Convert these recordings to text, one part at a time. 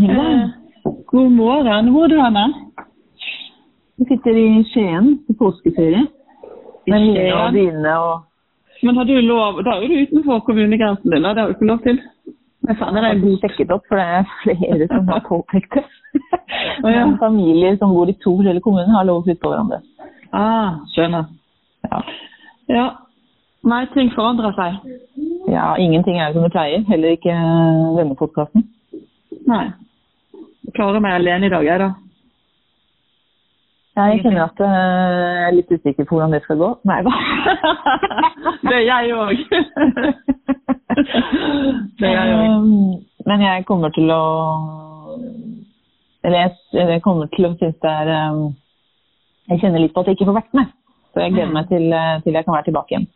morgen. Eh, god morgen. Hvor er du henne? Vi sitter i Skien på påskeferie. Men mine og dine og Men har du lov Da er du utenfor kommunegrensen din, da. Det har du ikke lov til. Men faen, det er god sjekket opp, for det er flere som har påpekt det. Men Familier som bor i to forskjellige kommuner, har lov å flytte på hverandre. Ah, skjønner. Ja. Ja. Nei, ting forandrer seg. ja, ingenting er som det pleier. Heller ikke denne podkasten. Nei. Klarer meg alene i dag, jeg, da. Jeg kjenner at eh, jeg er litt usikker på hvordan det skal gå. Nei da. det er jeg òg. det er jeg òg. Um, Men jeg kommer til å Eller jeg, kommer til å synes det er um, Jeg kjenner litt på at jeg ikke får vært med. Så jeg gleder meg til, eh, til jeg kan være tilbake igjen.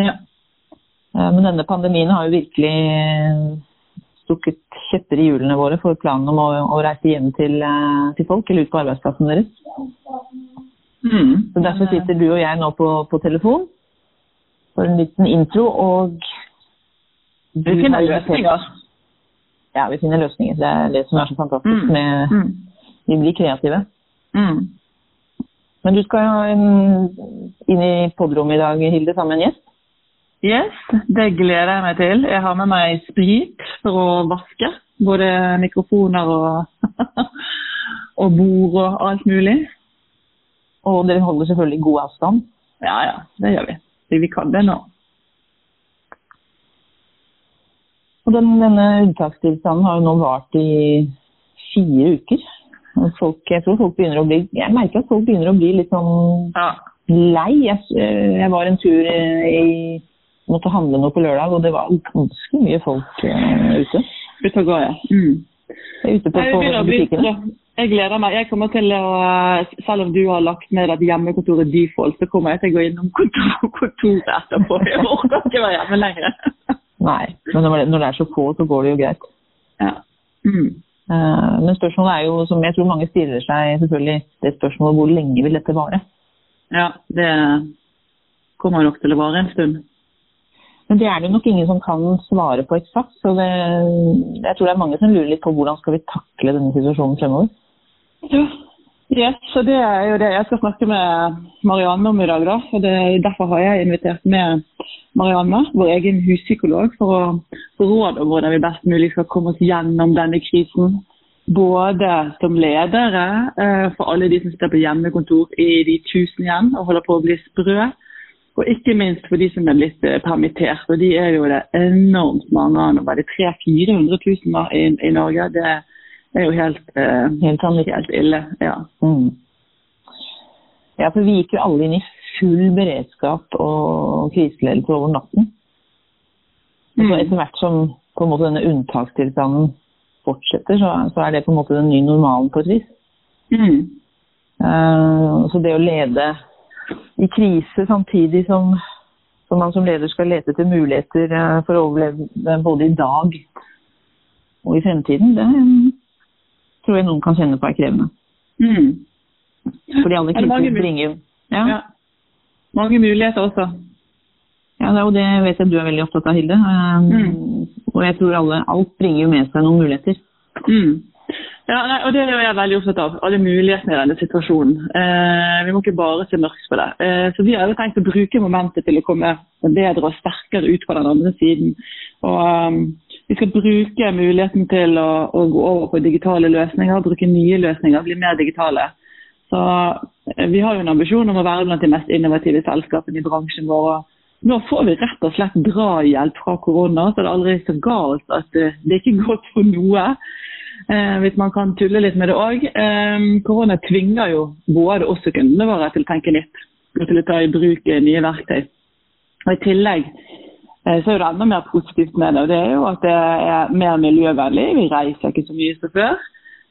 Ja. Eh, Men denne pandemien har jo virkelig stukket kjepper i hjulene våre for planen om å, å reise hjem til, eh, til folk, eller ut på arbeidsplassen deres. Mm. Så Derfor sitter du og jeg nå på, på telefon for en liten intro, og Vi finner løsninger. Ja, vi finner løsninger. Det er det som er så fantastisk Mm. med Mm. Vi blir kreative. Mm. Men du skal jo inn i podrommet i dag, Hilde, sammen med en gjest. Yes, det gleder jeg meg til. Jeg har med meg sprit for å vaske. Både mikrofoner og, og bord og alt mulig. Og dere holder selvfølgelig god avstand. Ja, ja, det gjør vi. Vi- Vi kan det nå. Og den, denne unntakstilstanden har jo nå vart i fire uker. Folk, jeg tror folk begynner å bli Jeg merker at folk begynner å bli litt sånn Ja. lei. Jeg, jeg var en tur i Måtte handle noe på lørdag, og det var ganske mye folk uh, ute. Ute og gå, ja. Mm. Jeg ute på, Nei, Jeg på butikkene. Jeg gleder meg. Jeg kommer til å, Selv om du har lagt ned et hjemmekontor i Default, så kommer jeg til å gå innom kontor, kontoret etterpå. Jeg orker ikke være hjemme lenger. Nei, men når det, er så få, så går det jo greit. Ja. Mm. Eh, Men spørsmålet er jo, som jeg tror mange stiller seg, selvfølgelig det spørsmålet hvor lenge vil dette vare? ja, det kommer nok til å vare en stund. Men det er det nok ingen som kan svare på eksakt. Så det, jeg tror det er mange som lurer litt på hvordan skal vi takle denne situasjonen fremover. Ja. Yes, så det er jo det jeg skal snakke med Marianne om i dag. da. Og det, Derfor har jeg invitert med Marianne, vår egen huspsykolog, for å få råd om hvordan vi best mulig skal komme oss gjennom denne krisen. Både som ledere eh, for alle de som sitter på hjemmekontor i de tusen hjem og holder på å bli sprø. Og ikke minst for de som er blitt eh, permittert. Og de er jo det enormt mange av. Nå var det 300 000-400 000 i, i Norge. Det er jo helt, eh, Helt helt ille. Ja. Mm. Ja, for vi gikk jo alle inn i full beredskap og kriseledelse over natten. Mm. så etter hvert som på en måte denne unntakstilstanden fortsetter, så, så er det på en måte den nye normalen på et vis. Mm. Uh, så det å lede i krise samtidig som, som man som leder skal lete etter muligheter eh, for å overleve både i dag og i fremtiden, det tror jeg noen kan kjenne på er krevende. Mm. Fordi alle Er kriser bringer ja. Ja. Mange muligheter også. ja, det er jo det vet jeg du er veldig opptatt av, Hilde. Eh, Mm. Og jeg tror alle, alt bringer jo med seg noen muligheter. Mm. Ja, nei, og Det er jeg veldig opptatt av. Alle mulighetene i denne situasjonen. Eh, vi må ikke bare se mørkt på det. Eh, så Vi har jo tenkt å bruke momentet til å komme bedre og sterkere ut på den andre siden. Og um, Vi skal bruke muligheten til å, å gå over på digitale løsninger, bruke nye løsninger, bli mer digitale. Så eh, Vi har jo en ambisjon om å være blant de mest innovative selskapene i bransjen vår. Nå får vi rett og slett drahjelp fra korona, så det er aldri så galt at eh, det ikke er godt for noe. Eh, hvis man kan tulle litt med det òg. Eh, korona tvinger jo både oss og kundene våre til å tenke nytt og til å ta i bruk eh, nye verktøy. Og I tillegg eh, så er det enda mer positivt med det. og Det er jo at det er mer miljøvennlig. Vi reiser ikke så mye som før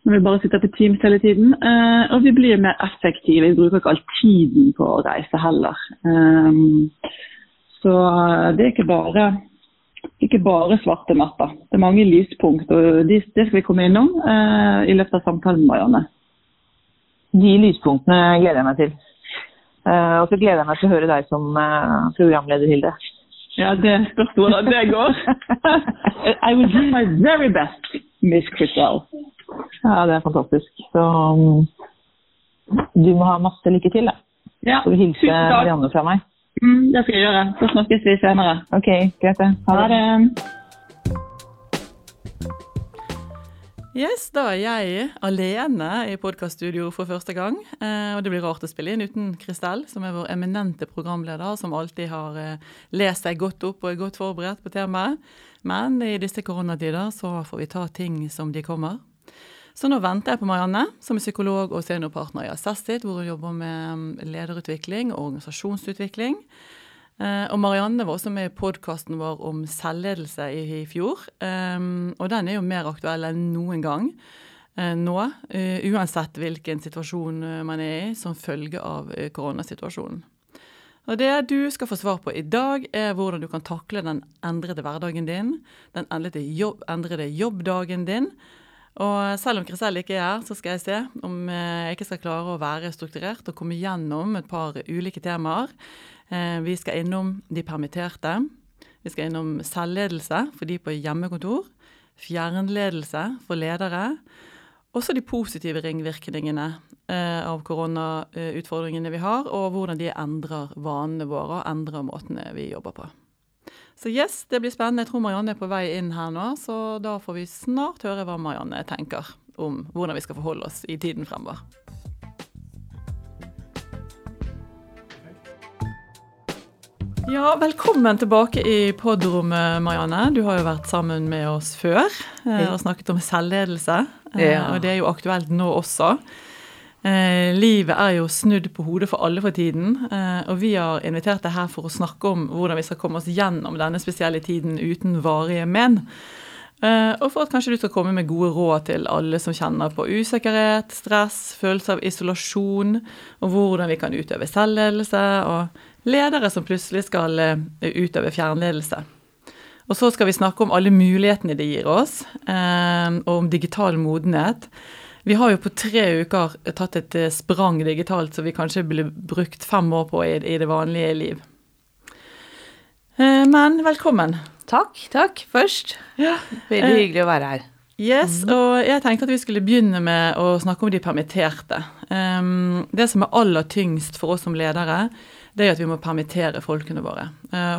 når vi bare sitter på Teams hele tiden. Eh, og vi blir mer effektive. Vi bruker ikke all tiden på å reise heller. Eh, så det er ikke bare, ikke bare svarte natter. Det er mange lyspunkt, og de, det skal vi komme innom eh, i løpet av samtalen med Marianne. De lyspunktene gleder jeg meg til. Eh, og så gleder jeg meg til å høre deg som eh, programleder, Hilde. Ja, det spørs hvordan det går. I will do my very best, Miss Christelle. Ja, det er fantastisk. Så um, du må ha masse lykke til, da. Ja, Så vil hilse. Marianne fra meg. Mm, det skal jeg gjøre. Så snakkes vi senere. OK, greit. Ha det. Yes, da er jeg alene i podkaststudio for første gang. Eh, og det blir rart å spille inn uten Kristel, som er vår eminente programleder, som alltid har eh, lest seg godt opp og er godt forberedt på temaet. Men i disse koronatider så får vi ta ting som de kommer. Så nå venter jeg på Marianne, som er psykolog og seniorpartner i Assessit, hvor hun jobber med mm, lederutvikling og organisasjonsutvikling. Eh, og Marianne var også med i podkasten vår om selvledelse i, fjor. Um, og den er jo mer aktuell enn noen gang eh, nå, eh, uansett hvilken situasjon man er i som følge av koronasituasjonen. Og Det du skal få svar på i dag, er hvordan du kan takle den endrede hverdagen din, den endrede, jobb, endrede jobbdagen din. Og selv om Krisell ikke er her, så skal jeg se om eh, jeg ikke skal klare å være strukturert og komme gjennom et par ulike temaer. Eh, Vi skal innom de permitterte. Vi skal innom selvledelse for de på hjemmekontor. Fjernledelse for ledere. Også de positive ringvirkningene eh, av koronautfordringene vi har, og hvordan de endrer vanene våre og endrer måtene vi jobber på. Så yes, det blir spennende. Jeg tror Marianne er på vei inn her nå, så da får vi snart høre hva Marianne tenker om hvordan vi skal forholde oss i tiden fremover. Ja, velkommen tilbake i podrommet, Marianne. Du har jo vært sammen med oss før eh, og snakket om selvledelse. Eh, Ja. Og det er jo aktuelt nå også. Eh, livet er jo snudd på hodet for alle for tiden, eh, og vi har invitert deg her for å snakke om hvordan vi skal komme oss gjennom denne spesielle tiden uten varige men. Eh, og for at kanskje du skal komme med gode råd til alle som kjenner på usikkerhet, stress, følelse av isolasjon, og hvordan vi kan utøve selvledelse, og ledere som plutselig skal eh, utøve fjernledelse. Og så skal vi snakke om alle mulighetene det gir oss, eh, og om digital modenhet. Vi har jo på tre uker tatt et eh, sprang digitalt som vi kanskje ville brukt fem år på i, i det vanlige liv. Eh, men velkommen. Takk, takk først. Ja. Veldig Eh, hyggelig å være her. Yes, og jeg tenkte at vi skulle begynne med å snakke om de permitterte. Det som er aller tyngst for oss som ledere, det er at vi må permittere folkene våre.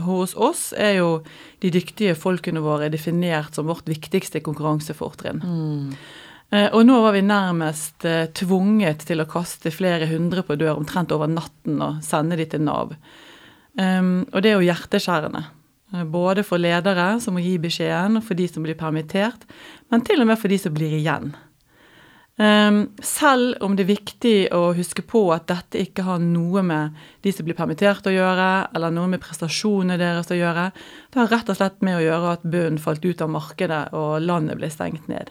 Hos oss er jo de dyktige folkene våre definert som vårt viktigste konkurransefortrinn. Eh, Og nå var vi nærmest eh, tvunget til å kaste flere hundre på dør omtrent over natten og sende de til Nav. Og det er jo hjerteskjærende. Eh, Både for ledere som må gi beskjeden, for de som blir permittert, men til og med for de som blir igjen. Selv om det er viktig å huske på at dette ikke har noe med de som blir permittert å gjøre, eller noe med prestasjonene deres å gjøre, det har rett og slett med å gjøre at bunnen falt ut av markedet og landet ble stengt ned.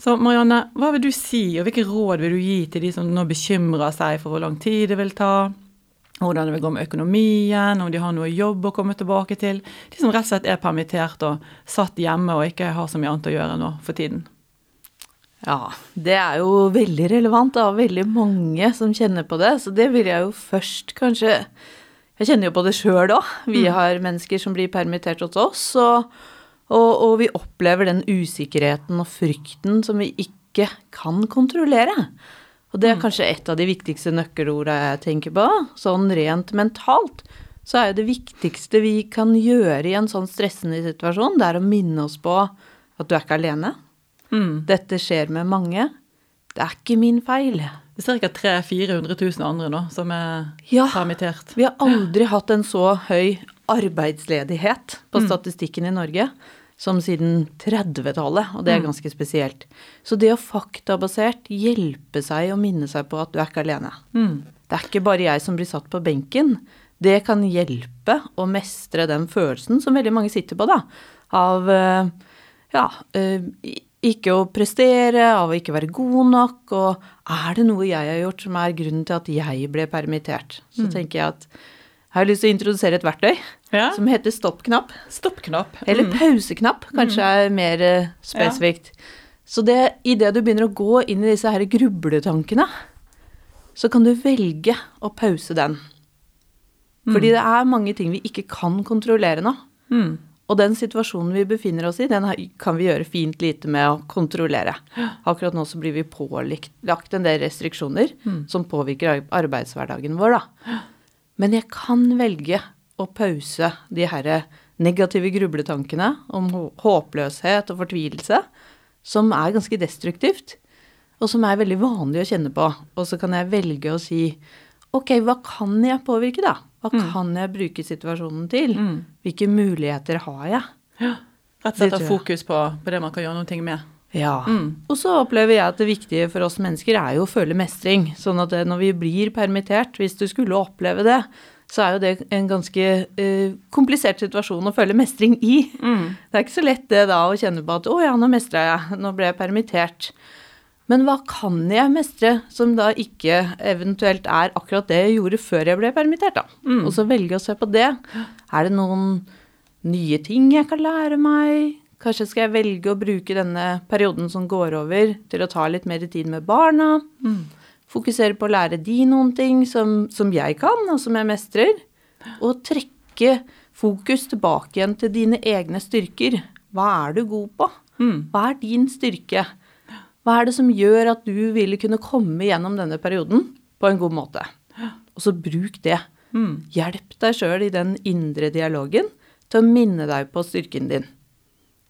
Så Marianne, hva vil du si, og hvilke råd vil du gi til de som nå bekymrer seg for hvor lang tid det vil ta, hvordan det vil gå med økonomien, om de har noe jobb å komme tilbake til, de som rett og slett er permittert og satt hjemme og ikke har så mye annet å gjøre nå for tiden? Ja, det er jo veldig relevant. Det er veldig mange som kjenner på det. Så det vil jeg jo først kanskje Jeg kjenner jo på det sjøl òg. Vi har mennesker som blir permittert hos oss, og, og, og vi opplever den usikkerheten og frykten som vi ikke kan kontrollere. Og det er kanskje et av de viktigste nøkkelorda jeg tenker på. Sånn rent mentalt så er jo det viktigste vi kan gjøre i en sånn stressende situasjon, det er å minne oss på at du er ikke alene. Mm. Dette skjer med mange. Det er ikke min feil. Det er ca. 300 400 000 andre nå som er Ja, permittert. vi har aldri hatt en så høy arbeidsledighet på Mm. statistikken i Norge som siden 30-tallet, og det er Mm. ganske spesielt. Så det å faktabasert hjelpe seg og minne seg på at du er ikke alene. Mm. Det er ikke bare jeg som blir satt på benken. Det kan hjelpe å mestre den følelsen som veldig mange sitter på, da. Av eh, ja, eh, ikke å prestere, av å ikke være god nok. Og er det noe jeg har gjort som er grunnen til at jeg ble permittert? Så tenker jeg at jeg har lyst til å introdusere et verktøy Ja. som heter stoppknapp. Stoppknapp. Eller Mm. pauseknapp, kanskje er mer eh, spesifikt. Så det, idet du begynner å gå inn i disse her grubletankene, så kan du velge å pause den. Fordi det er mange ting vi ikke kan kontrollere nå. Mm. Og den situasjonen vi befinner oss i, den kan vi gjøre fint lite med å kontrollere. Akkurat nå så blir vi pålagt en del restriksjoner mm. som påvirker arbeidshverdagen vår, da. Men jeg kan velge å pause de herre negative grubletankene om håpløshet og fortvilelse, som er ganske destruktivt, og som er veldig vanlig å kjenne på. Og så kan jeg velge å si ok, hva kan jeg påvirke, da? Hva mm. kan jeg bruke situasjonen til? Mm. Hvilke muligheter har jeg? Ja. Rett og slett ha fokus på, på, det man kan gjøre noe med. Ja. Mm. Og så opplever jeg at det viktige for oss mennesker er jo å føle mestring. Sånn at når vi blir permittert, hvis du skulle oppleve det, så er jo det en ganske uh, komplisert situasjon å føle mestring i. Mm. Det er ikke så lett det da å kjenne på at 'å ja, nå mestra jeg', nå ble jeg permittert'. Men hva kan jeg mestre som da ikke eventuelt er akkurat det jeg gjorde før jeg ble permittert, da? Mm. Og så velge å se på det. Er det noen nye ting jeg kan lære meg? Kanskje skal jeg velge å bruke denne perioden som går over, til å ta litt mer tid med barna? Mm. Fokusere på å lære de noen ting som, som jeg kan, og som jeg mestrer. Og trekke fokus tilbake igjen til dine egne styrker. Hva er du god på? Mm. Hva er din styrke? Hva er det som gjør at du ville kunne komme gjennom denne perioden på en god måte? Og så bruk det. Mm. Hjelp deg sjøl i den indre dialogen til å minne deg på styrken din.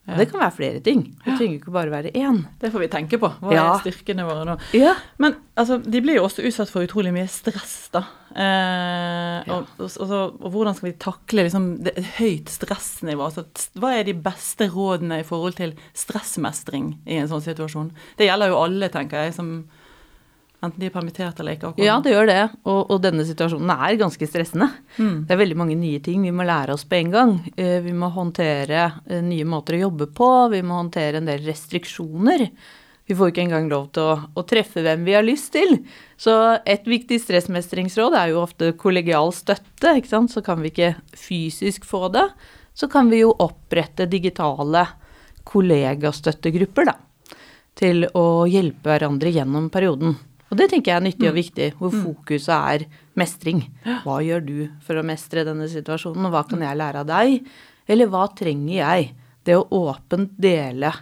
Ja. Det kan være flere ting. Det trenger ikke bare være én. Det får vi tenke på. Hva ja. er styrkene våre nå? Ja. Men altså, de blir jo også utsatt for utrolig mye stress, da. Eh, og, og, og, og, hvordan skal vi takle liksom, det, høyt stressnivå? Altså, hva er de beste rådene i forhold til stressmestring i en sånn situasjon? Det gjelder jo alle, tenker jeg, som Enten de er permittert eller ikke. Ja, det gjør det. Og, og, denne situasjonen er ganske stressende. Mm. Det er veldig mange nye ting vi må lære oss på en gang. Eh, vi må håndtere eh, nye måter å jobbe på. Vi må håndtere en del restriksjoner. Vi får ikke engang lov til å, å treffe hvem vi har lyst til. Så et viktig stressmestringsråd er jo ofte kollegial støtte. ikke sant? Så kan vi ikke fysisk få det. Så kan vi jo opprette digitale kollegastøttegrupper, da. Til å hjelpe hverandre gjennom perioden. Og det tenker jeg er nyttig og mm. viktig, hvor mm. fokuset er mestring. Hva gjør du for å mestre denne situasjonen, og hva kan jeg lære av deg? Eller hva trenger jeg? Det å åpent dele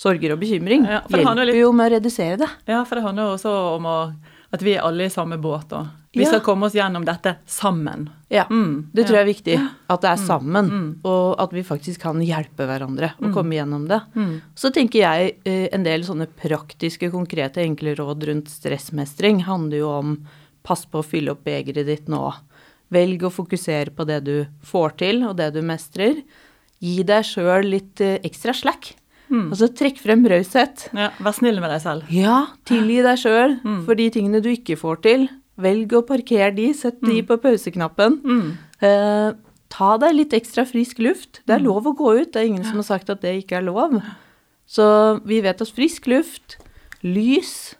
sorger og bekymring ja, hjelper litt... jo med å redusere det. Ja, for det handler jo også om å, at vi er alle i samme båt. og vi skal komme oss gjennom dette sammen. Ja, mm, det tror jeg er viktig. At det er mm. sammen, mm, og at vi faktisk kan hjelpe hverandre å mm. komme gjennom det. Mm. Så tenker jeg eh, en del sånne praktiske, konkrete, enkle råd rundt stressmestring handler jo om pass på å fylle opp begeret ditt nå. Velg å fokusere på det du får til, og det du mestrer. Gi deg sjøl litt eh, ekstra slack. Mm. Altså trekk frem raushet. Ja, vær snill med deg selv. Ja, tilgi deg sjøl mm. for de tingene du ikke får til. Velg å parkere de, sett de mm. på pauseknappen. Mm. Eh, ta deg litt ekstra frisk luft. Det er mm. lov å gå ut, det er ingen som har sagt at det ikke er lov. Så vi vet at frisk luft, lys,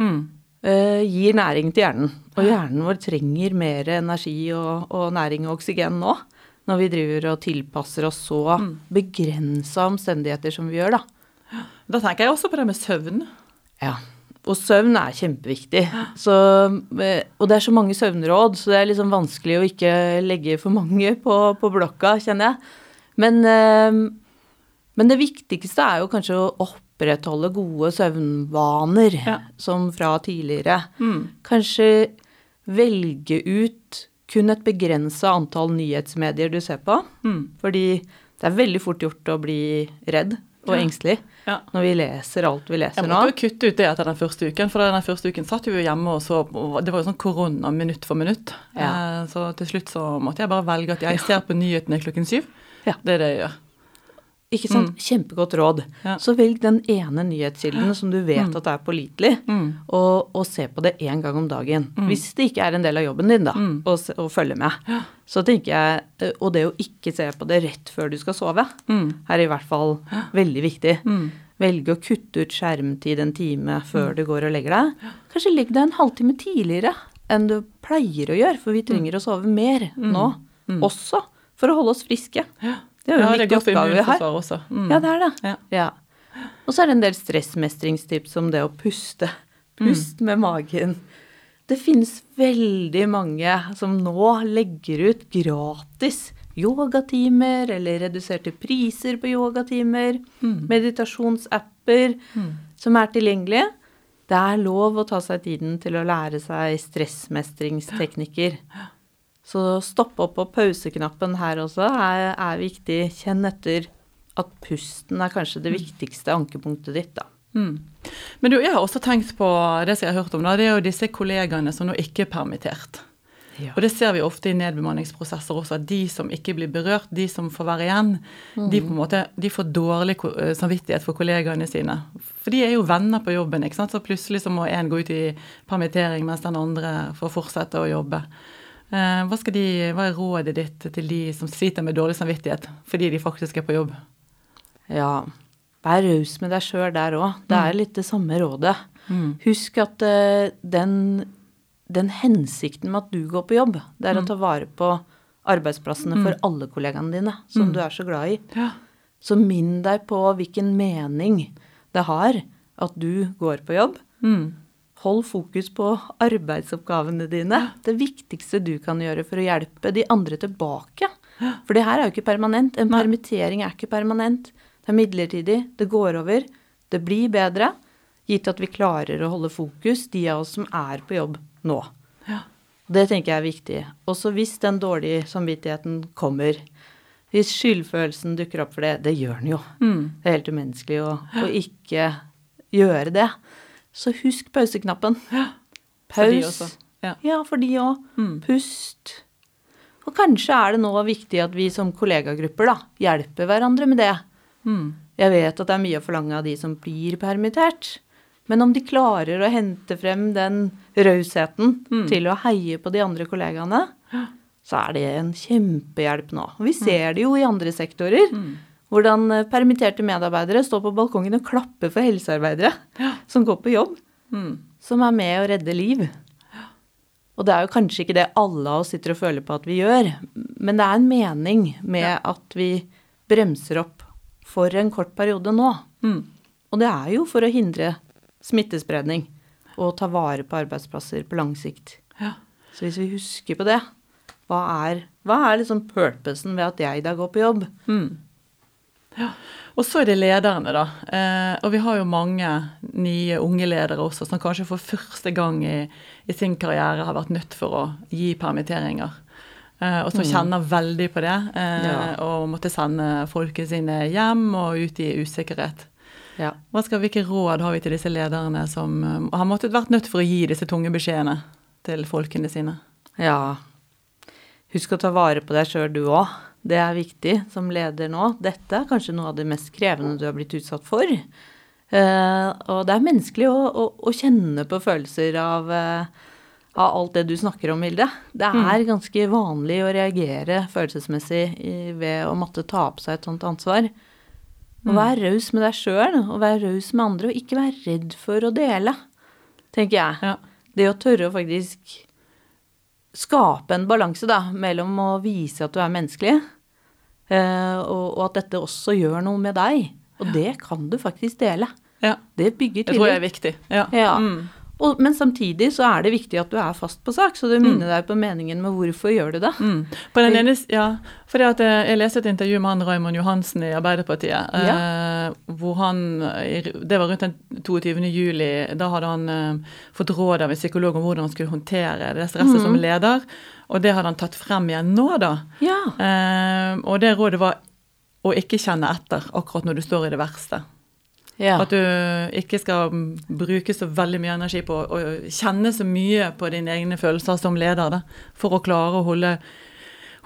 mm. eh, gir næring til hjernen. Og hjernen vår trenger mer energi og, og næring og oksygen nå. Når vi driver og tilpasser oss så mm. begrensa omstendigheter som vi gjør, da. Da tenker jeg også på det med søvn. Ja. Og søvn er kjempeviktig. Så, eh, og det er så mange søvnråd, så det er liksom vanskelig å ikke legge for mange på, på blokka, kjenner jeg. Men, eh, men, det viktigste er jo kanskje å opprettholde gode søvnvaner, ja. som fra tidligere. Mm. Kanskje velge ut kun et begrensa antall nyhetsmedier du ser på. Mm. Fordi det er veldig fort gjort å bli redd og engstelig ja. når vi leser alt vi leser nå. Jeg måtte jo kutte ut det etter den første uken, for den første uken satt vi jo hjemme og så Det var jo sånn korona minutt for minutt. Ja. Eh, så til slutt så måtte jeg bare velge at jeg ser på nyhetene klokken syv. Ja. Det er det jeg gjør. Ikke sant? Mm. Kjempegodt råd. Ja. Så velg den ene nyhetskilden som du vet mm. at er pålitelig, mm. og, og, se på det én gang om dagen. Mm. Hvis det ikke er en del av jobben din, da, mm. å følge med. Ja. Så tenker jeg, eh, Og det å ikke se på det rett før du skal sove, mm. er i hvert fall veldig viktig. Velge å kutte ut skjermtid en time før du går og legger deg. Kanskje legg deg en halvtime tidligere enn du pleier å gjøre, for vi trenger å sove mer nå også for å holde oss friske. Ja. Det er jo en viktig oppgave vi har. Også. Mm. Ja, det er det. Ja. ja. Og så er det en del stressmestringstips om det å puste. Pust mm. med magen. Det finnes veldig mange som nå legger ut gratis yogatimer eller reduserte priser på yogatimer, Mm. meditasjonsapper som er tilgjengelige. Det er lov å ta seg tiden til å lære seg stressmestringsteknikker. Så stopp opp på pauseknappen her også er, er viktig. Kjenn etter at pusten er kanskje det viktigste ankepunktet ditt, da. Mm. Men du, jeg har også tenkt på det som jeg har hørt om, da, det er jo disse kollegaene som nå ikke er permittert. Og det ser vi ofte i nedbemanningsprosesser også, at de som ikke blir berørt, de som får være igjen, de på en måte, de får dårlig eh, samvittighet for kollegaene sine. For de er jo venner på jobben, ikke sant? så plutselig så må en gå ut i permittering mens den andre får fortsette å jobbe. Eh, hva, skal de, hva er rådet ditt til de som sliter med dårlig samvittighet fordi de faktisk er på jobb? Ja, vær raus med deg sjøl der òg. Det er litt det samme rådet. Mm. Husk at eh, den, den hensikten med at du går på jobb, det er å ta vare på arbeidsplassene for alle kollegaene dine, som du er så glad i. Ja. Så minn deg på hvilken mening det har at du går på jobb. Mm. Hold fokus på arbeidsoppgavene dine. Det viktigste du kan gjøre for å hjelpe de andre tilbake. For det her er jo ikke permanent. En permittering er ikke permanent. Det er midlertidig. Det går over. Det blir bedre, gitt at vi klarer å holde fokus, de av oss som er på jobb nå. Det tenker jeg er viktig. Også hvis den dårlige samvittigheten kommer. Hvis skyldfølelsen dukker opp for det. Det gjør den jo. Mm. Det er helt umenneskelig å, å ikke gjøre det. Så husk pauseknappen. For de Paus. også. Ja. Ja, for de òg. Mm. Pust. Og kanskje er det nå viktig at vi som kollegagrupper da, hjelper hverandre med det. Mm. Jeg vet at det er mye å forlange av de som blir permittert. Men om de klarer å hente frem den rausheten Mm. til å heie på de andre kollegaene, så er det en kjempehjelp nå. Og vi ser det jo i andre sektorer. Mm. Hvordan eh, permitterte medarbeidere står på balkongen og klapper for helsearbeidere som går på jobb, Mm. som er med å redde liv. Og det er jo kanskje ikke det alle av oss sitter og føler på at vi gjør, men det er en mening med at vi bremser opp for en kort periode nå. Mm. Og det er jo for å hindre smittespredning og ta vare på arbeidsplasser på lang sikt. Ja. Så hvis vi husker på det, hva er, hva er liksom purposen ved at jeg da går på jobb? Mm. Ja. Og så er det lederne, da. Eh, og vi har jo mange nye unge ledere også som kanskje for første gang i, i sin karriere har vært nødt for å gi permitteringer. Eh, og som kjenner veldig på det. Eh, Ja. Og måtte sende folket sine hjem og ut i usikkerhet. Ja. Skal, hvilke råd har vi til disse lederne som eh, har måttet vært nødt for å gi disse tunge beskjedene til folkene sine? Ja. Husk å ta vare på deg sjøl, du òg. Det er viktig som leder nå. Dette er kanskje noe av det mest krevende du har blitt utsatt for. Uh, og det er menneskelig å, å, å kjenne på følelser av, uh, av alt det du snakker om, Hilde. Det er ganske vanlig å reagere følelsesmessig i, ved å måtte ta på seg et sånt ansvar. Å vær raus med deg sjøl, og vær raus med andre, og ikke vær redd for å dele, tenker jeg. Ja. Det å tørre å faktisk skape en balanse da, mellom å vise at du er menneskelig, og, og at dette også gjør noe med deg. Og det kan du faktisk dele. ja. Det bygger Det tror jeg er viktig. Ja. Ja. Mm. Og, men samtidig så er det viktig at du er fast på sak, så du minner deg på meningen med hvorfor gjør du det. Mm. På den ene, ja, for det at eh, Jeg leste et intervju med han Raymond Johansen i Arbeiderpartiet. Eh, hvor han, Det var rundt den 22. juli. Da hadde han eh, fått råd av en psykolog om hvordan han skulle håndtere det stresset som leder. Og det hadde han tatt frem igjen nå, da. Ja. Eh, og det rådet var å ikke kjenne etter akkurat når du står i det verste. ja. At du ikke skal bruke så veldig mye energi på å kjenne så mye på dine egne følelser som leder, da, for å klare å holde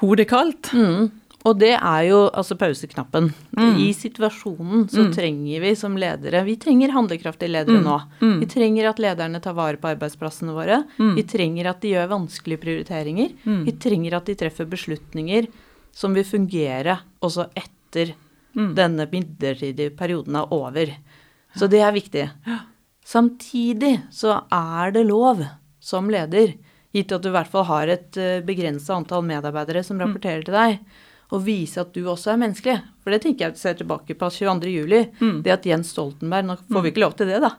hodet kaldt. Mm. Og det er jo altså pauseknappen. Mm. I situasjonen så trenger vi som ledere Vi trenger handlekraftige ledere nå. Mm. Vi trenger at lederne tar vare på arbeidsplassene våre. Vi trenger at de gjør vanskelige prioriteringer. Mm. Vi trenger at de treffer beslutninger som vil fungere også etter Mm. denne midlertidige perioden er over. Så det er viktig. Samtidig så er det lov som leder, gitt at du i hvert fall har et begrensa antall medarbeidere som rapporterer til deg, å vise at du også er menneskelig. For det tenker jeg ser tilbake på 22. juli. Det at Jens Stoltenberg Nå får vi ikke lov til det, da.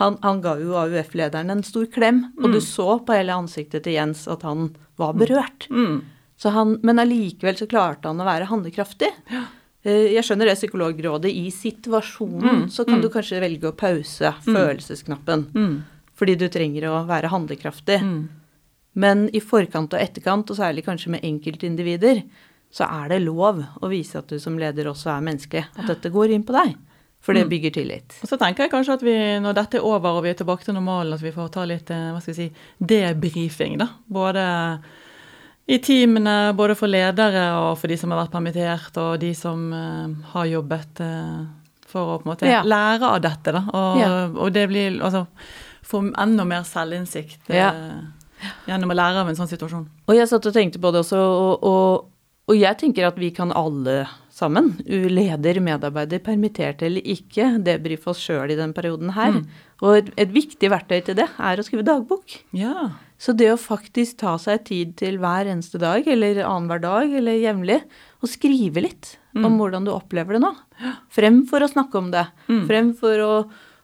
Han, han ga jo AUF-lederen en stor klem, og du så på hele ansiktet til Jens at han var berørt. Mm. Så han, men allikevel så klarte han å være handlekraftig. Ja. Jeg skjønner det psykologrådet. I situasjonen Mm, så kan mm. du kanskje velge å pause følelsesknappen. Mm. Fordi du trenger å være handlekraftig. Mm. Men i forkant og etterkant, og særlig kanskje med enkeltindivider, så er det lov å vise at du som leder også er menneskelig. At dette går inn på deg. For det Mm. bygger tillit. Og så tenker jeg kanskje at vi, når dette er over og vi er tilbake til normalen, at vi får ta litt eh, hva skal vi si, debrifing. da. Både i teamene, både for ledere og for de som har vært permittert, og de som uh, har jobbet uh, for å på en måte Ja. lære av dette. da. Og, Ja. og det blir altså Få enda mer selvinnsikt uh, Ja. gjennom å lære av en sånn situasjon. Og jeg satt og tenkte på det også, og, og, og jeg tenker at vi kan alle sammen, leder, medarbeider, permittert eller ikke, debrife oss sjøl i den perioden her. Mm. Og et, et viktig verktøy til det er å skrive dagbok. Ja. Så det å faktisk ta seg tid til hver eneste dag, eller annenhver dag, eller jevnlig, og skrive litt om hvordan du opplever det nå. fremfor å snakke om det. mm. fremfor å,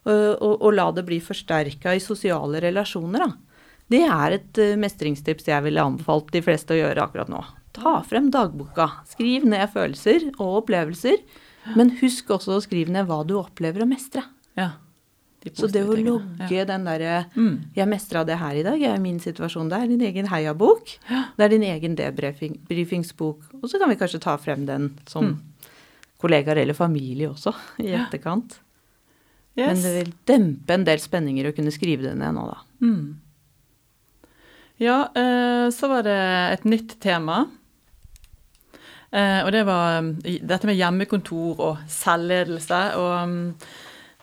å, å, å la det bli forsterka i sosiale relasjoner, da. Det er et mestringstips jeg ville anbefalt de fleste å gjøre akkurat nå. Ta frem dagboka. Skriv ned følelser og opplevelser. Men husk også å skrive ned hva du opplever å mestre. ja. De Så det å logge ja. den derre Mm. 'Jeg mestra det her i dag', Jeg er min situasjon. Det er din egen heiabok. Det er din egen debrifingsbok. Og så kan vi kanskje ta frem den som Mm. kollegaer eller familie også, i Ja. etterkant. Yes. Men det vil dempe en del spenninger å kunne skrive det ned nå, da. Mm. Ja, eh, så var det et nytt tema. Eh, og det var um, dette med hjemmekontor og selvledelse. Og um,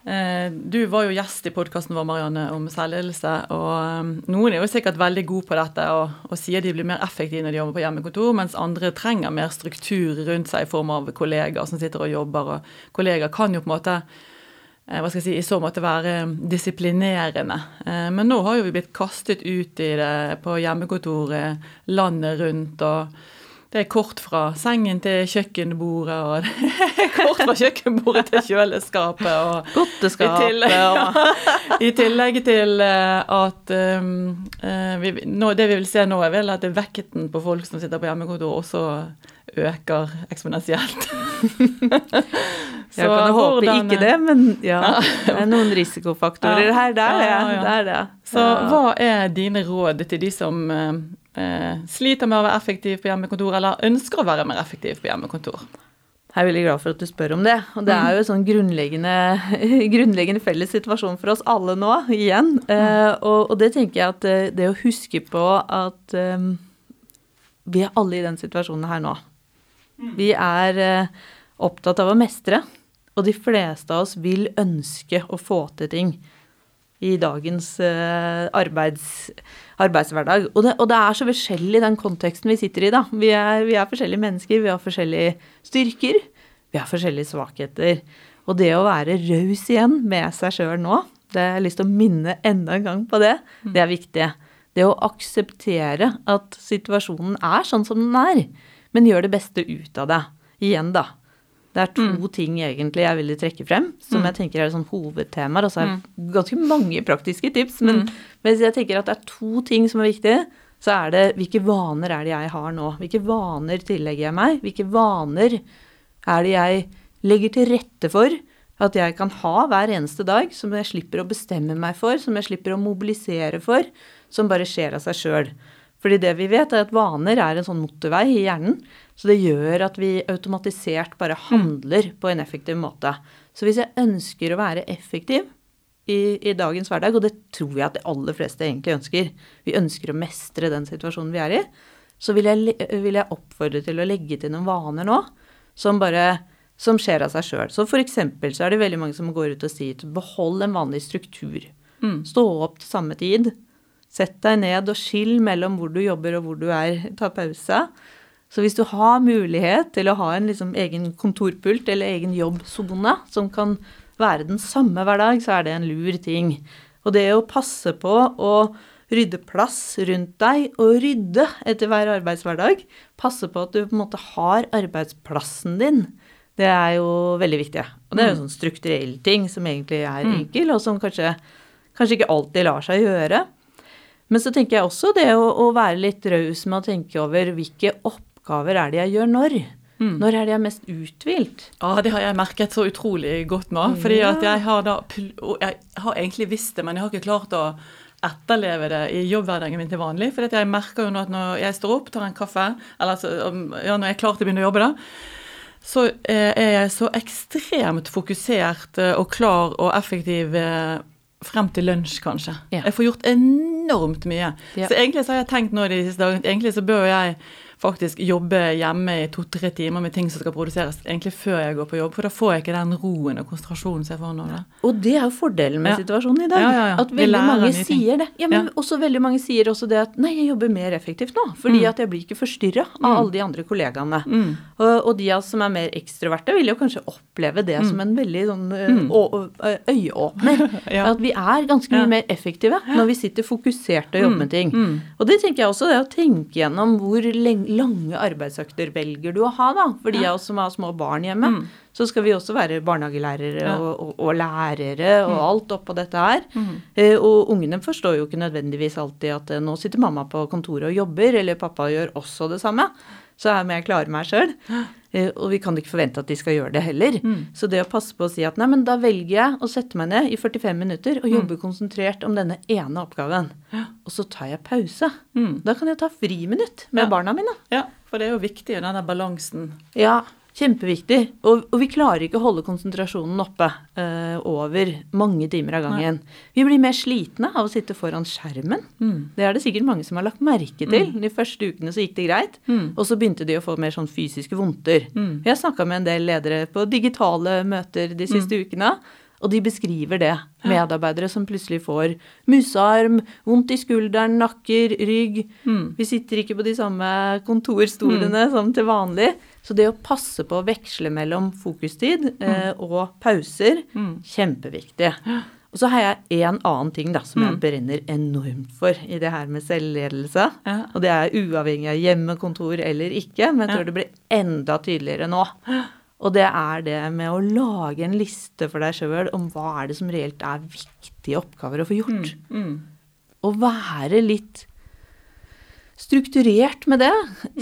eh, du var jo gjest i podkasten vår, Marianne, om selvledelse. Og um, noen er jo sikkert veldig gode på dette og, og sier de blir mer effektive når de jobber på hjemmekontor, mens andre trenger mer struktur rundt seg i form av kollegaer som sitter og jobber. Og kollegaer kan jo på en måte eh, hva skal jeg si, i så måte være disiplinerende. Men nå har jo vi blitt kastet ut i det på hjemmekontoret landet rundt. og det er kort fra sengen til kjøkkenbordet, og det er kort fra kjøkkenbordet til kjøleskapet. og i tillegg, ja, I tillegg til eh, at um, eh, vi, nå, Det vi vil se nå, er vel at vekten på folk som sitter på hjemmekontor, også øker eksponentielt. Jeg kan håpe hvordan- ikke det, men ja. Det er noen risikofaktorer Ja. her. Er det. Ja, ja. Så hva er dine råd til de som eh, sliter med å være effektiv på hjemmekontor, eller ønsker å være mer effektiv på hjemmekontor? Jeg er veldig glad for at du spør om det. Og det er jo en sånn grunnleggende, grunnleggende felles situasjon for oss alle nå, igjen. Eh, og, og det tenker jeg at eh, det å huske på at eh, vi er alle i den situasjonen her nå. Vi er eh, opptatt av å mestre, og de fleste av oss vil ønske å få til ting i dagens eh, arbeids, arbeidshverdag. Og det, og det er så forskjellig den konteksten vi sitter i, da. Vi er, vi er forskjellige mennesker, vi har forskjellige styrker, vi har forskjellige svakheter. Og det å være raus igjen med seg sjøl nå, det har jeg lyst til å minne enda en gang på det, det er viktig. Det å akseptere at situasjonen er sånn som den er, men gjør det beste ut av det. Igjen, da. Det er to ting egentlig jeg ville trekke frem, som jeg tenker er sånn hovedtemaer. Og så er det ganske mange praktiske tips, men hvis jeg tenker at det er to ting som er viktige, så er det hvilke vaner er det jeg har nå? Hvilke vaner tillegger jeg meg? Hvilke vaner er det jeg legger til rette for at jeg kan ha hver eneste dag, som jeg slipper å bestemme meg for, som jeg slipper å mobilisere for, som bare skjer av seg sjøl. Fordi det vi vet, er at vaner er en sånn motorvei i hjernen. Så det gjør at vi automatisert bare handler på en effektiv måte. Så hvis jeg ønsker å være effektiv i, i dagens hverdag, og det tror jeg at de aller fleste egentlig ønsker, vi ønsker å mestre den situasjonen vi er i, så vil jeg, vil jeg oppfordre til å legge til noen vaner nå som bare som skjer av seg sjøl. Så eksempel så er det veldig mange som går ut og sier behold en vanlig struktur. Stå opp til samme tid. Sett deg ned og skill mellom hvor du jobber og hvor du er. Ta pause. Så hvis du har mulighet til å ha en liksom egen kontorpult eller egen jobbsone som kan være den samme hver dag, så er det en lur ting. Og det å passe på å rydde plass rundt deg og rydde etter hver arbeidshverdag, passe på at du på en måte har arbeidsplassen din, det er jo veldig viktig. Og det er jo en sånn strukturell ting som egentlig er enkel, og som kanskje, kanskje ikke alltid lar seg gjøre. Men så tenker jeg også det å, å være litt raus med å tenke over hvilke oppgaver er det jeg gjør når. Mm. Når er det jeg er mest uthvilt? Ja, det har jeg merket så utrolig godt nå. Fordi at jeg har da Jeg har egentlig visst det, men jeg har ikke klart å etterleve det i jobbhverdagen min til vanlig. For jeg merker jo nå at når jeg står opp, tar en kaffe, eller altså, ja, når jeg er klar til å begynne å jobbe, da, så eh, er jeg så ekstremt fokusert eh, og klar og effektiv eh, frem til lunsj, kanskje. Ja. Jeg får gjort enormt mye. Ja. Så egentlig så har jeg tenkt nå de siste dagene egentlig så bør jeg faktisk jobbe hjemme i to-tre timer med ting som skal produseres egentlig før jeg går på jobb, for da får jeg ikke den roen og konsentrasjonen som jeg får nå. da. Og det er jo fordelen med Ja. situasjonen i dag. Ja, ja. At veldig mange sier det. Ja, men også veldig mange sier også det at nei, jeg jobber mer effektivt nå. Fordi Mm. at jeg blir ikke forstyrra av alle de andre kollegaene. Mm. Og, og de av oss som er mer ekstroverte, vil jo kanskje oppleve det som en veldig sånn eh, å- å- øyeåpner. Mm. At vi er ganske mye mer effektive når vi sitter fokusert og jobber med ting. mm. Og det tenker jeg også, det å tenke gjennom hvor leng- lange arbeidsøkter velger du å ha, da. For de av oss som har små barn hjemme, så skal vi også være barnehagelærere Mm. Ja. og, og, og lærere og alt oppå dette her. Eh, og ungene forstår jo ikke nødvendigvis alltid at eh, nå sitter mamma på kontoret og jobber, eller pappa gjør også det samme. Så her må jeg klare meg sjøl. Eh, og vi kan ikke forvente at de skal gjøre det heller. Så det å passe på å si at nei, men da velger jeg å sette meg ned i 45 minutter og jobbe konsentrert om denne ene oppgaven. Og så tar jeg pause. Mm. Da kan jeg ta friminutt med Ja. barna mine. Ja, for det er jo viktig, den der balansen. Ja, kjempeviktig. Og, og vi klarer ikke å holde konsentrasjonen oppe uh, over mange timer av gangen. Vi blir mer slitne av å sitte foran skjermen. Det er det sikkert mange som har lagt merke til. De første ukene så gikk det greit, og så begynte de å få mer sånn fysiske vondter. Jeg har snakka med en del ledere på digitale møter de siste ukene. Og de beskriver det. Medarbeidere som plutselig får musearm, vondt i skulderen, nakker, rygg. Vi sitter ikke på de samme kontorstolene som til vanlig. Så det å passe på å veksle mellom fokustid eh, og pauser, kjempeviktig. Og så har jeg en annen ting da, som jeg brenner enormt for i det her med selvledelse. Ja. Og det er uavhengig av hjemmekontor eller ikke, men jeg tror det blir enda tydeligere nå. Og det er det med å lage en liste for deg sjøl om hva er det som reelt er viktige oppgaver å få gjort. Mm. Og være litt strukturert med det.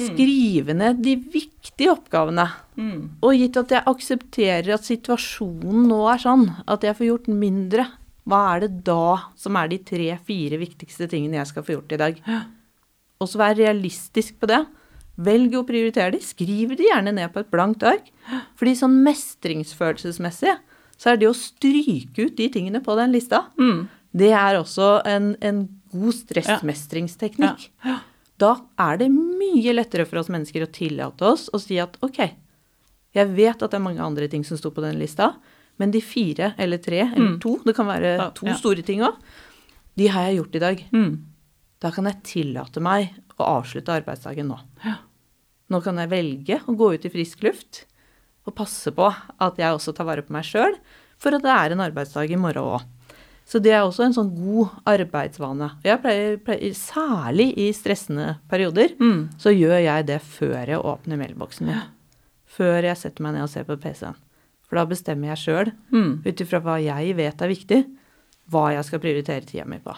Skrive ned de viktige oppgavene. Mm. Og gitt at jeg aksepterer at situasjonen nå er sånn at jeg får gjort mindre, hva er det da som er de tre-fire viktigste tingene jeg skal få gjort i dag? Og så være realistisk på det. Velg å prioritere de. Skriv de gjerne ned på et blankt ark. Fordi sånn mestringsfølelsesmessig så er det å stryke ut de tingene på den lista, Mm. det er også en, en god stressmestringsteknikk. Da er det mye lettere for oss mennesker å tillate oss å si at ok, jeg vet at det er mange andre ting som står på den lista, men de fire eller tre eller to, det kan være Ja, to ja. store ting òg, de har jeg gjort i dag. Mm. Da kan jeg tillate meg å avslutte arbeidsdagen nå. Nå kan jeg velge å gå ut i frisk luft og passe på at jeg også tar vare på meg sjøl, for at det er en arbeidsdag i morgen òg. Så det er også en sånn god arbeidsvane. Jeg pleier, pleier, særlig i stressende perioder, Mm. så gjør jeg det før jeg åpner mailboksen min. Før jeg setter meg ned og ser på PC-en. For da bestemmer jeg sjøl, Mm. ut ifra hva jeg vet er viktig, hva jeg skal prioritere tida mi på.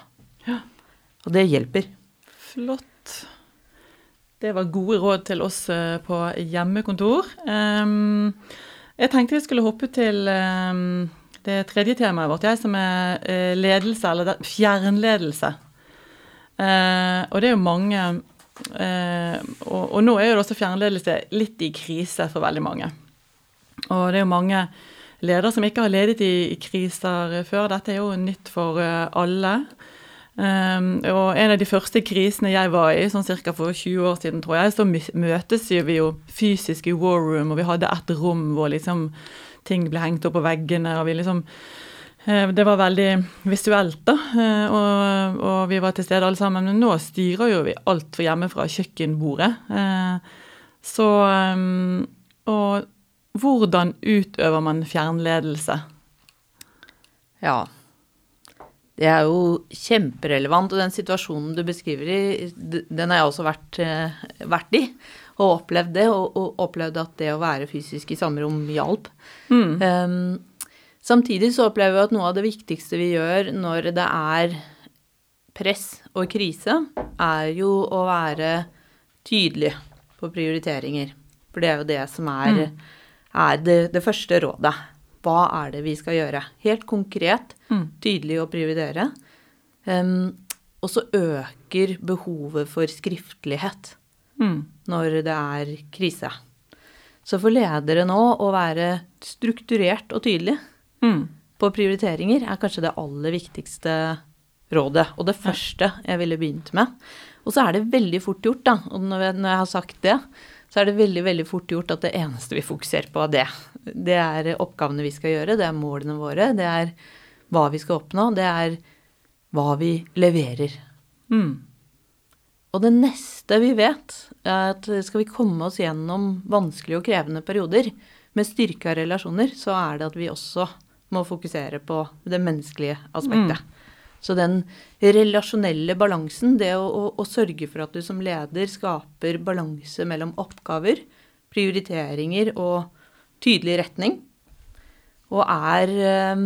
Og det hjelper. Flott. Det var gode råd til oss eh, på hjemmekontor. Um, jeg tenkte vi skulle hoppe til ehm, det tredje temaet vårt, jeg, som er eh, ledelse, eller fjernledelse. Eh, og det er jo mange eh, og, og nå er jo det også fjernledelse litt i krise for veldig mange. Og det er jo mange ledere som ikke har ledet i, i kriser før. Dette er jo nytt for eh, alle. Um, og en av de første krisene jeg var i, sånn ca. for 20 år siden, tror jeg, så møtes vi jo fysisk i war room, og vi hadde et rom hvor liksom ting ble hengt opp på veggene, og vi liksom eh, Det var veldig visuelt, da, eh, og, og vi var til stede alle sammen. Men nå styrer jo vi alt for hjemme fra kjøkkenbordet. Eh, så Og hvordan utøver man fjernledelse? Ja. Det er jo kjemperelevant, og den situasjonen du beskriver i, den har jeg også vært, vært i. Og opplevd det, og, og opplevd at det å være fysisk i samme rom hjalp. Um, samtidig så opplever vi at noe av det viktigste vi gjør når det er press og krise er jo å være tydelig på prioriteringer. For det er jo det som er, er det, det første rådet. Hva er det vi skal gjøre? Helt konkret, tydelig å prioritere. Um, og så øker behovet for skriftlighet Mm. når det er krise. Så for ledere nå å være strukturert og tydelig Mm. på prioriteringer er kanskje det aller viktigste rådet, og det første jeg ville begynt med. Og så er det veldig fort gjort, da, og når jeg, når jeg har sagt det, så er det veldig, veldig fort gjort at det eneste vi fokuserer på, er det. Det er oppgavene vi skal gjøre, det er målene våre, det er hva vi skal oppnå, det er hva vi leverer. Mm. Og det neste vi vet, at skal vi komme oss gjennom vanskelige og krevende perioder med styrka relasjoner, så er det at vi også må fokusere på det menneskelige aspektet. Så den relasjonelle balansen, det å, å, å sørge for at du som leder skaper balanse mellom oppgaver, prioriteringer og tydelig retning, og er eh,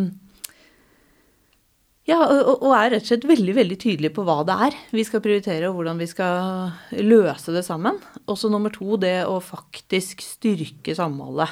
ja, og, og er rett og slett veldig veldig tydelig på hva det er vi skal prioritere, og hvordan vi skal løse det sammen. Og så nummer to, det å faktisk styrke samholdet.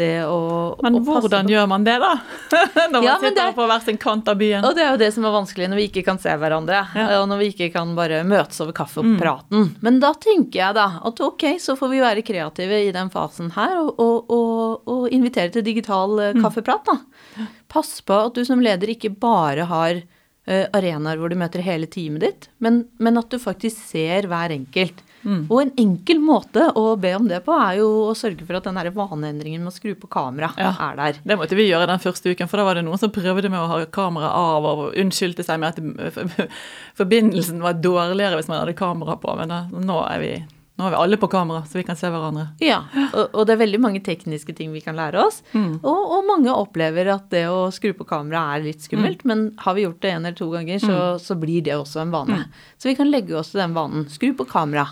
Det å, Men å hvordan på- gjør man det, da? Når man Ja, men sitter er... på hver sin kant av byen. Og det er jo det som er vanskelig når vi ikke kan se hverandre, Ja. og når vi ikke kan bare møtes over kaffe og praten. Men da tenker jeg da at ok, så får vi være kreative i den fasen her, og, og, og, invitere til digital eh, kaffeprat, da. Pass på at du som leder ikke bare har eh, arenaer hvor du møter hele teamet ditt, men, men at du faktisk ser hver enkelt. Og en enkel måte å be om det på, er jo å sørge for at den vaneendringen med å skru på kamera Ja. er der. Det måtte vi gjøre den første uken, for da var det noen som prøvde med å ha kamera av og unnskyldte seg med at forbindelsen var dårligere hvis man hadde kamera på. Men da, nå, er vi, nå er vi alle på kamera, så vi kan se hverandre. Ja, og, og det er veldig mange tekniske ting vi kan lære oss. Og, og mange opplever at det å skru på kamera er litt skummelt, men har vi gjort det en eller to ganger, så, så blir det også en vane. Så vi kan legge oss til den vanen. Skru på kamera.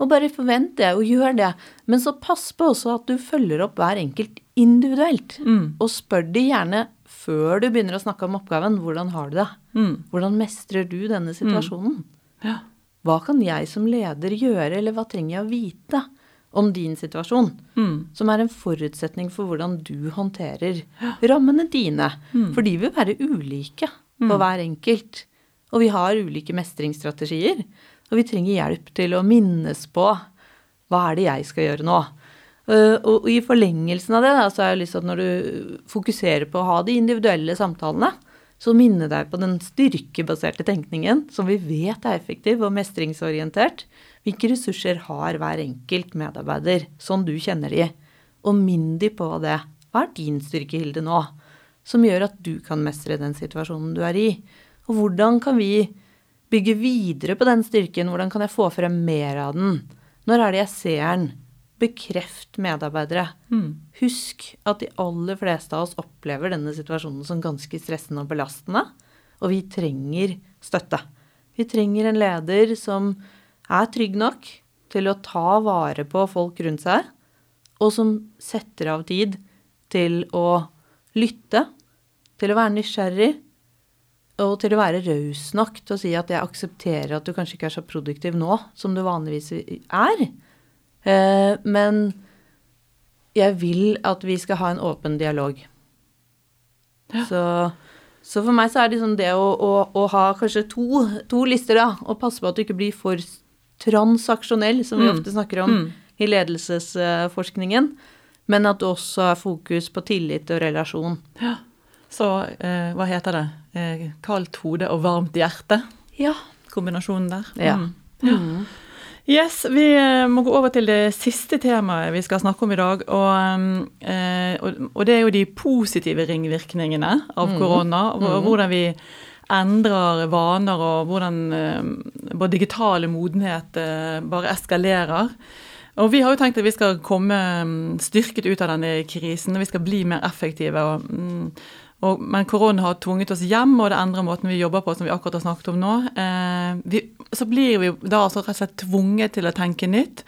Og bare forvent det, og gjør det. Men så pass på også at du følger opp hver enkelt individuelt. Og spør de gjerne før du begynner å snakke om oppgaven, hvordan har du det? Hvordan mestrer du denne situasjonen? Ja. Hva kan jeg som leder gjøre, eller hva trenger jeg å vite om din situasjon? Som er en forutsetning for hvordan du håndterer rammene dine. For de vil være ulike for hver enkelt. Og vi har ulike mestringsstrategier. Og vi trenger hjelp til å minnes på hva er det jeg skal gjøre nå. Uh, og i forlengelsen av det, da, så har jeg lyst til at når du fokuserer på å ha de individuelle samtalene, så minne deg på den styrkebaserte tenkningen som vi vet er effektiv og mestringsorientert. Hvilke ressurser har hver enkelt medarbeider, sånn du kjenner de? Og minn de på det. Hva er din styrkehilde nå? Som gjør at du kan mestre den situasjonen du er i. Og hvordan kan vi bygge videre på den styrken? Hvordan kan jeg få frem mer av den? Når er det jeg ser den? Bekreft medarbeidere. Husk at de aller fleste av oss opplever denne situasjonen som ganske stressende og belastende, og vi trenger støtte. Vi trenger en leder som er trygg nok til å ta vare på folk rundt seg, og som setter av tid til å lytte, til å være nysgjerrig, og til å være raus nok til å si at jeg aksepterer at du kanskje ikke er så produktiv nå som du vanligvis er. Eh, men jeg vil at vi skal ha en åpen dialog. Så, så for meg så er det liksom det å, å, å ha kanskje to, to lister, da, og passe på at du ikke blir for transaksjonell, som vi ofte snakker om i ledelsesforskningen, men at du også har fokus på tillit og relasjon. Ja. Så eh, hva heter det? Eh, kaldt hode og varmt hjerte. Ja. Kombinasjonen der. Ja. Mm. Yes, vi eh, må gå over til det siste temaet vi skal snakke om i dag. Og, eh, og, det er jo de positive ringvirkningene av korona. og Hvordan vi endrer vaner, og hvordan eh, vår digitale modenhet bare eskalerer. Og vi har jo tenkt at vi skal komme mm, styrket ut av denne krisen, og vi skal bli mer effektive. og mm, og, men korona har tvunget oss hjem, og det endrer måten vi jobber på, som vi akkurat har snakket om nå. Eh, vi, så blir vi da altså rett og slett tvunget til å tenke nytt.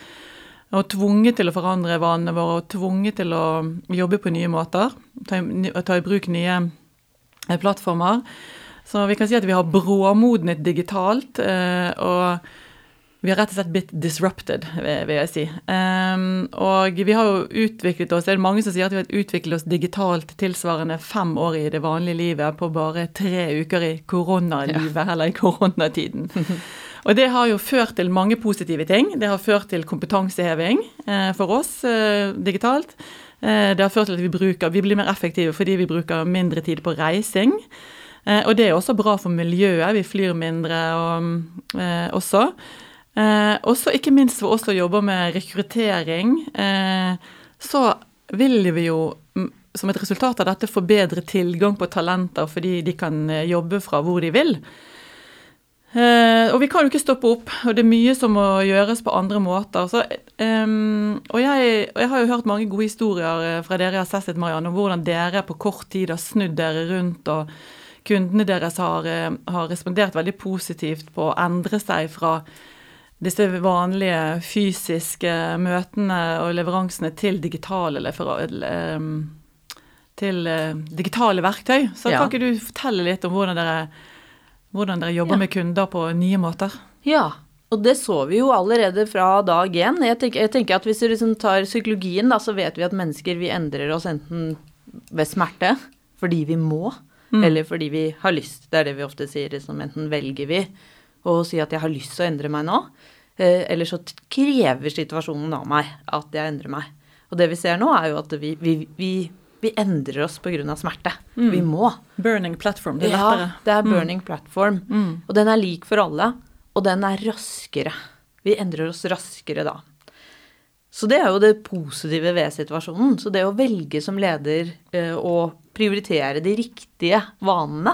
Og tvunget til å forandre vanene våre, og tvunget til å jobbe på nye måter. Ta, ta i bruk nye eh, plattformer. Så vi kan si at vi har bråmodnet digitalt. Eh, og vi har rett og slett blitt disrupted, vil jeg si. Um, og vi har jo utviklet oss, det er mange som sier at vi har utviklet oss digitalt tilsvarende fem år i det vanlige livet på bare tre uker i koronalivet, ja. eller i koronatiden. og det har jo ført til mange positive ting. Det har ført til kompetanseheving eh, for oss eh, digitalt. Eh, det har ført til at vi, bruker, vi blir mer effektive fordi vi bruker mindre tid på reising. Eh, og det er også bra for miljøet. Vi flyr mindre og, eh, også. Eh, også ikke minst for oss som jobber med rekruttering, eh, så vil vi jo mm, som et resultat av dette få bedre tilgang på talenter fordi de kan eh, jobbe fra hvor de vil. Eh, og vi kan jo ikke stoppe opp, og det er mye som må gjøres på andre måter. Så, eh, og, jeg, og, jeg, har jo hørt mange gode historier eh, fra dere i Assessit, Marianne, om hvordan dere på kort tid har snudd dere rundt, og kundene deres har, har respondert veldig positivt på å endre seg fra disse vanlige fysiske møtene og leveransene til digitale, ehm, til eh, digitale verktøy. Så ja. kan ikke du fortelle litt om hvordan dere, hvordan dere jobber ja. med kunder på nye måter? Ja, og det så vi jo allerede fra dag én. Jeg jeg tenker at hvis du liksom tar psykologien, da, så vet vi at mennesker vi endrer oss enten ved smerte, fordi vi må, mm. eller fordi vi har lyst. Det er det vi ofte sier, liksom, enten velger vi og si at jeg har lyst til å endre meg nå. Eh, eller så krever situasjonen av meg at jeg endrer meg. Og det vi ser nå, er jo at vi, vi, vi, vi endrer oss pga. smerte. Mm. Vi må. Burning platform. Det er lettere. Ja, det er mm. burning mm. platform. Mm. Og den er lik for alle. Og den er raskere. Vi endrer oss raskere da. Så det er jo det positive ved situasjonen. Så det å velge som leder eh, å prioritere de riktige vanene,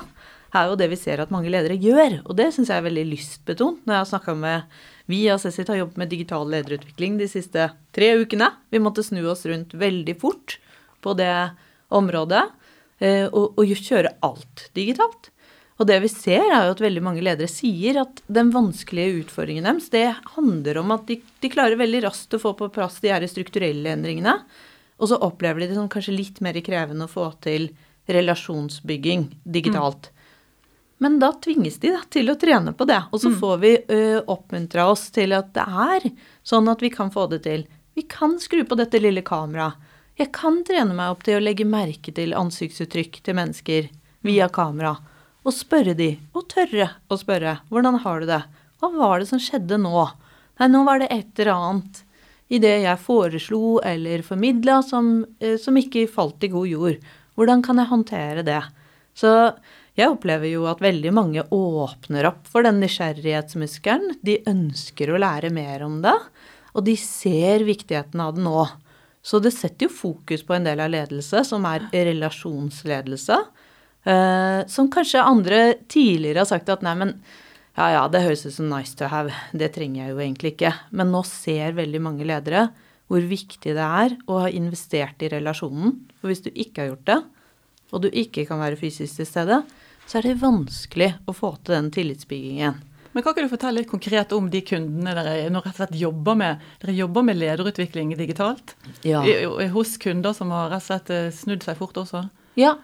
er jo det vi ser at mange ledere gjør. Og det syns jeg er veldig lystbetont når jeg har snakka med Vi i Assessit har jobbet med digital lederutvikling de siste tre ukene. Vi måtte snu oss rundt veldig fort på det området eh, og, og kjøre alt digitalt. Og det vi ser, er jo at veldig mange ledere sier at den vanskelige utfordringen deres, det handler om at de, de klarer veldig raskt å få på plass de her strukturelle endringene. Og så opplever de det som kanskje litt mer krevende å få til relasjonsbygging digitalt. Mm. Men da tvinges de da, til å trene på det. Og så mm. får vi ø, oppmuntra oss til at det er sånn at vi kan få det til. Vi kan skru på dette lille kameraet. Jeg kan trene meg opp til å legge merke til ansiktsuttrykk til mennesker via kamera. Og spørre de, og tørre å spørre, hvordan har du det? Hva var det som skjedde nå? Nei, nå var det et eller annet i det jeg foreslo eller formidla som, uh, som ikke falt i god jord. Hvordan kan jeg håndtere det? Så jeg opplever jo at veldig mange åpner opp for den nysgjerrighetsmuskelen. De ønsker å lære mer om det, og de ser viktigheten av det nå. Så det setter jo fokus på en del av ledelse som er relasjonsledelse. Eh, som kanskje andre tidligere har sagt at nei, men ja ja, det høres ut som nice to have, det trenger jeg jo egentlig ikke. Men nå ser veldig mange ledere hvor viktig det er å ha investert i relasjonen. For hvis du ikke har gjort det, og du ikke kan være fysisk til stede, så er det vanskelig å få til den tillitsbyggingen. Men Kan ikke du fortelle litt konkret om de kundene dere nå rett og slett jobber med? Dere jobber med lederutvikling digitalt ja. hos kunder som har rett og slett eh, snudd seg fort også? Ja,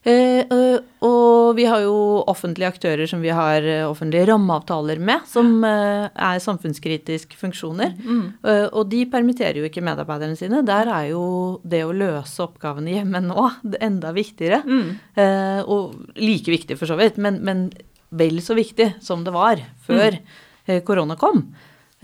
og vi har jo offentlige aktører som vi har eh, offentlige rammeavtaler med, som eh, er samfunnskritiske funksjoner. Mm. Eh, og de permitterer jo ikke medarbeiderne sine. Der er jo det å løse oppgavene hjemme nå enda viktigere. Mm. Eh, og like viktig for så vidt, men, men, vel så viktig som det var før mm. Eh, korona kom.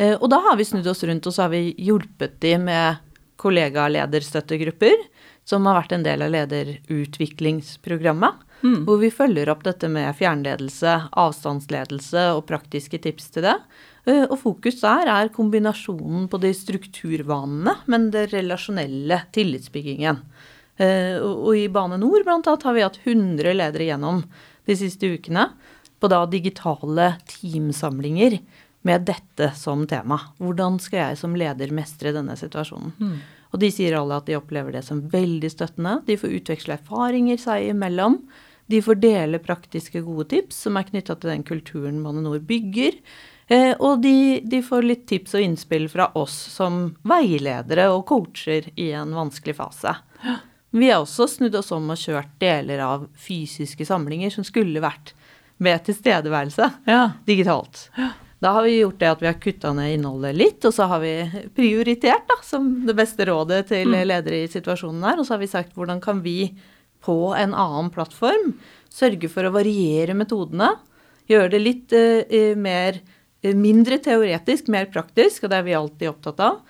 og da har vi snudd oss rundt og så har vi hjulpet de med kollegalederstøttegrupper som har vært en del av lederutviklingsprogrammet. Mm. Hvor vi følger opp dette med fjernledelse, avstandsledelse og praktiske tips til det. Eh, og fokus der er kombinasjonen på de strukturvanene, men det relasjonelle tillitsbyggingen. Eh, og i Bane Nor blant annet har vi hatt 100 ledere gjennom de siste ukene på da digitale teamsamlinger med dette som tema. Hvordan skal jeg som leder mestre denne situasjonen? Mm. Og de sier alle at de opplever det som veldig støttende. De får utveksle erfaringer seg imellom. De får dele praktiske, gode tips som er knytta til den kulturen Bane NOR bygger. Eh, og de, de, får litt tips og innspill fra oss som veiledere og coacher i en vanskelig fase. Vi har også snudd oss om og kjørt deler av fysiske samlinger som skulle vært med tilstedeværelse Ja. digitalt. Da har vi gjort det at vi har kutta ned innholdet litt, og så har vi prioritert, da, som det beste rådet til ledere i situasjonen her. Og så har vi sagt hvordan kan vi på en annen plattform sørge for å variere metodene, gjøre det litt uh, mer eh, mindre teoretisk, mer praktisk, og det er vi alltid opptatt av.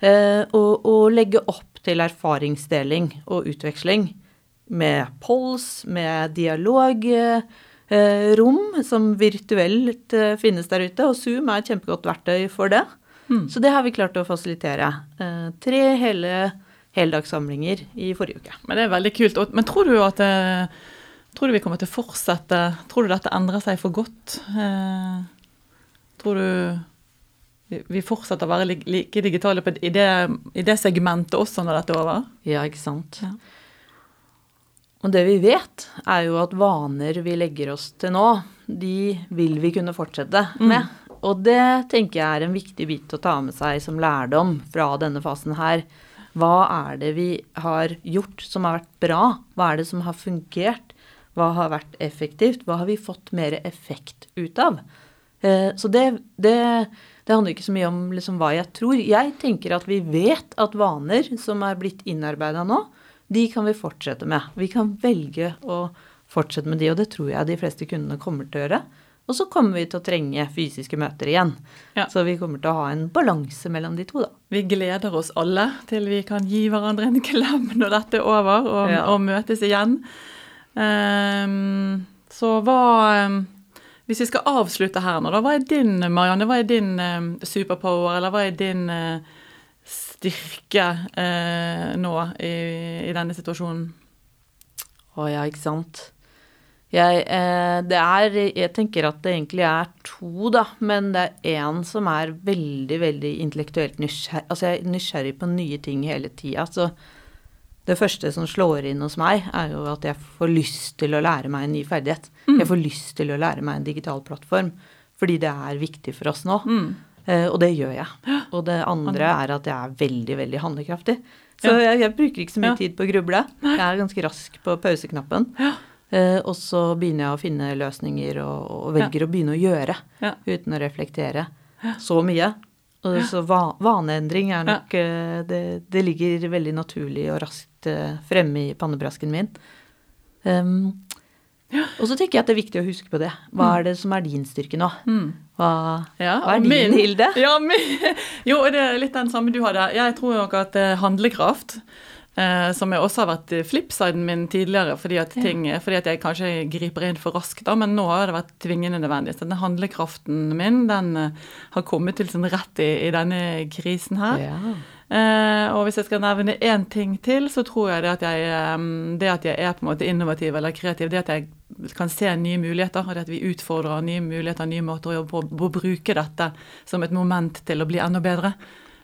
Uh, og, og legge opp til erfaringsdeling og utveksling med pols, med dialog. Eh, rom som virtuelt eh, finnes der ute, og Zoom er et kjempegodt verktøy for det. Så det har vi klart å fasilitere. Eh, tre hele heldagssamlinger i forrige uke. Men det er veldig kult. Men tror du at Tror du vi kommer til å fortsette Tror du dette endrer seg for godt? Eh, tror du vi- vi fortsetter å være like digitale i, det, i det segmentet også når dette er over? Ja, ikke sant. Ja. Og det vi vet, er jo at vaner vi legger oss til nå, de vil vi kunne fortsette med. Og det tenker jeg er en viktig bit å ta med seg som lærdom fra denne fasen her. Hva er det vi har gjort som har vært bra? Hva er det som har fungert? Hva har vært effektivt? Hva har vi fått mer effekt ut av? Eh, Så det, det, det handler ikke så mye om liksom hva jeg tror. Jeg tenker at vi vet at vaner som er blitt innarbeida nå, de kan vi fortsette med. Vi kan velge å fortsette med de, og det tror jeg de fleste kundene kommer til å gjøre. Og så kommer vi til å trenge fysiske møter igjen. Ja. Så vi kommer til å ha en balanse mellom de to, da. Vi gleder oss alle til vi kan gi hverandre en klem når dette er over, og, Ja. og møtes igjen. Um, så hva um, Hvis vi skal avslutte her nå, da, hva er din, Marianne, hva er din um, superpower, eller hva er din eh, styrke eh, nå i, i denne situasjonen? Å ja, ikke sant. Jeg, eh, det er Jeg tenker at det egentlig er to, da. Men det er én som er veldig, veldig intellektuelt nysgjerrig. Altså jeg er nysgjerrig på nye ting hele tida. Så det første som slår inn hos meg, er jo at jeg får lyst til å lære meg en ny ferdighet. Jeg får lyst til å lære meg en digital plattform. Fordi det er viktig for oss nå. Eh, og det gjør jeg. Og det andre er at jeg er veldig, veldig handlekraftig. Så jeg, jeg bruker ikke så mye tid på å gruble. Jeg er ganske rask på pauseknappen. Eh, og så begynner jeg å finne løsninger og, og velger å begynne å gjøre uten å reflektere så mye. Og så va vaneendring er nok eh, det, det ligger veldig naturlig og raskt eh, fremme i pannebrasken min. Um, Og så tenker jeg at det er viktig å huske på det. Hva er det som er din styrke nå? Hva, Ja, hva er din, min- Hilde? Ja, min, jo, det er litt den samme du hadde. Jeg tror nok at eh, handlekraft, eh, som jeg også har vært eh, flipsiden min tidligere, fordi at, ting, fordi at jeg kanskje griper inn for raskt, da, men nå har det vært tvingende nødvendig. Så den handlekraften min, den eh, har kommet til sin rett i, i denne krisen her. Ja. Eh, og hvis jeg skal nevne én ting til, så tror jeg det at jeg, det at jeg er på en måte innovativ eller kreativ, det at jeg kan se nye muligheter, og det at vi utfordrer nye muligheter, nye måter å jobbe på, å bruke dette som et moment til å bli enda bedre,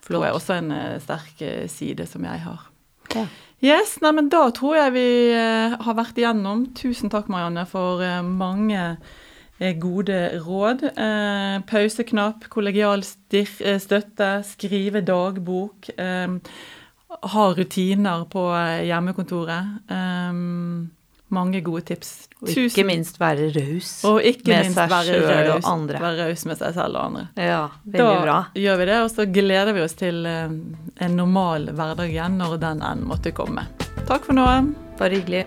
jeg også er en eh, sterk eh, side som jeg har. Ja. Yes, nei, men da tror jeg vi har vært igjennom. Tusen takk, Marianne, for mange gode råd. Eh, pauseknapp, kollegial eh, støtte, skrive dagbok. Eh, ha rutiner på eh, hjemmekontoret. Eh, mange gode tips. Og ikke minst være raus med minst seg sjøl og andre. være raus med seg selv og andre. Ja, veldig da bra. gjør vi det, og så gleder vi oss til eh, en normal hverdag igjen når den enn måtte komme. Takk for nå. Bare hyggelig.